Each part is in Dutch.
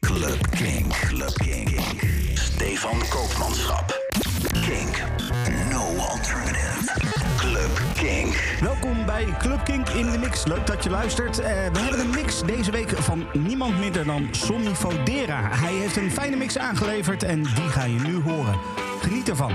Club King. Club King. Stefan Koopmanschap. Kink. No alternative. Club King. Welkom bij Club King in de mix. Leuk dat je luistert. Eh, we hebben een mix deze week van niemand minder dan Sonny Fodera. Hij heeft een fijne mix aangeleverd en die ga je nu horen. Geniet ervan.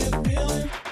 feeling.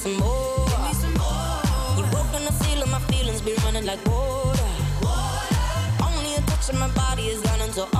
some more. Give me some more. You broke on the seal of my feelings, be running like water. water. Only a touch of my body is down until.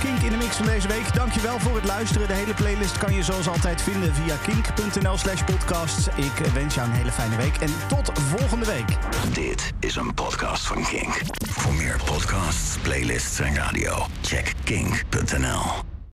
Kink in de mix van deze week. Dankjewel voor het luisteren. De hele playlist kan je zoals altijd vinden via kink.nl slash podcast. Ik wens jou een hele fijne week en tot volgende week. Dit is een podcast van Kink. Voor meer podcasts, playlists en radio, check kink.nl.